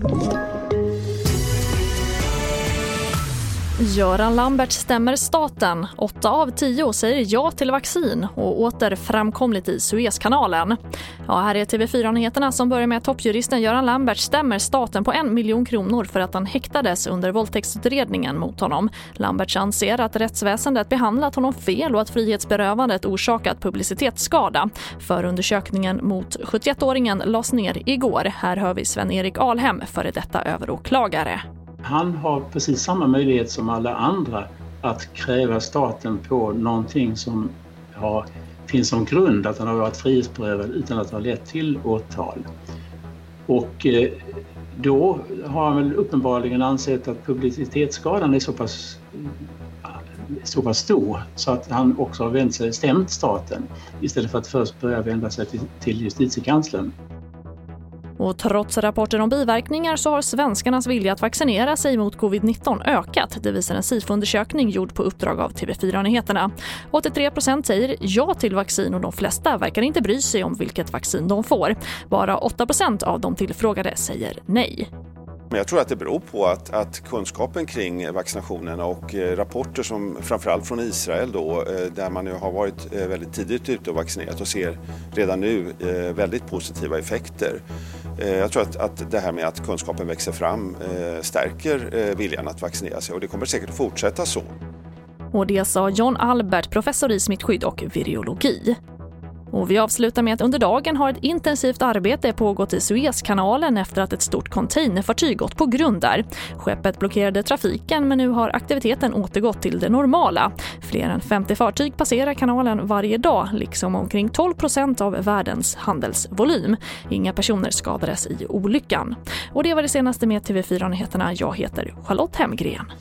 Thank you. Göran Lambert stämmer staten. Åtta av tio säger ja till vaccin och åter framkomligt i Suezkanalen. Ja, här är TV4-nyheterna som börjar med att toppjuristen Göran Lambert stämmer staten på en miljon kronor för att han häktades under våldtäktsutredningen mot honom. Lambert anser att rättsväsendet behandlat honom fel och att frihetsberövandet orsakat publicitetsskada. Förundersökningen mot 71-åringen lades ner igår. Här hör vi Sven-Erik Alhem, före detta överåklagare. Han har precis samma möjlighet som alla andra att kräva staten på någonting som har, finns som grund att han har varit frihetsberövad utan att ha lett till åtal. Och eh, då har han väl uppenbarligen ansett att publicitetsskadan är så pass, så pass stor så att han också har vänt sig, stämt staten istället för att först börja vända sig till, till justitiekanslern. Och trots rapporter om biverkningar så har svenskarnas vilja att vaccinera sig mot covid-19 ökat. Det visar en SIFO-undersökning gjord på uppdrag av TV4 Nyheterna. 83% säger ja till vaccin och de flesta verkar inte bry sig om vilket vaccin de får. Bara 8% av de tillfrågade säger nej. Men jag tror att det beror på att, att kunskapen kring vaccinationerna och eh, rapporter som framförallt från Israel då, eh, där man nu har varit eh, väldigt tidigt ute och vaccinerat och ser redan nu väldigt positiva effekter. Jag tror att, att det här med att kunskapen växer fram stärker viljan att vaccinera sig och det kommer säkert att fortsätta så. Och det sa John Albert, professor i smittskydd och virologi. Och vi avslutar med att under dagen har ett intensivt arbete pågått i Suezkanalen efter att ett stort containerfartyg gått på grund där. Skeppet blockerade trafiken men nu har aktiviteten återgått till det normala. Fler än 50 fartyg passerar kanalen varje dag, liksom omkring 12% av världens handelsvolym. Inga personer skadades i olyckan. Och det var det senaste med TV4 Nyheterna. Jag heter Charlotte Hemgren.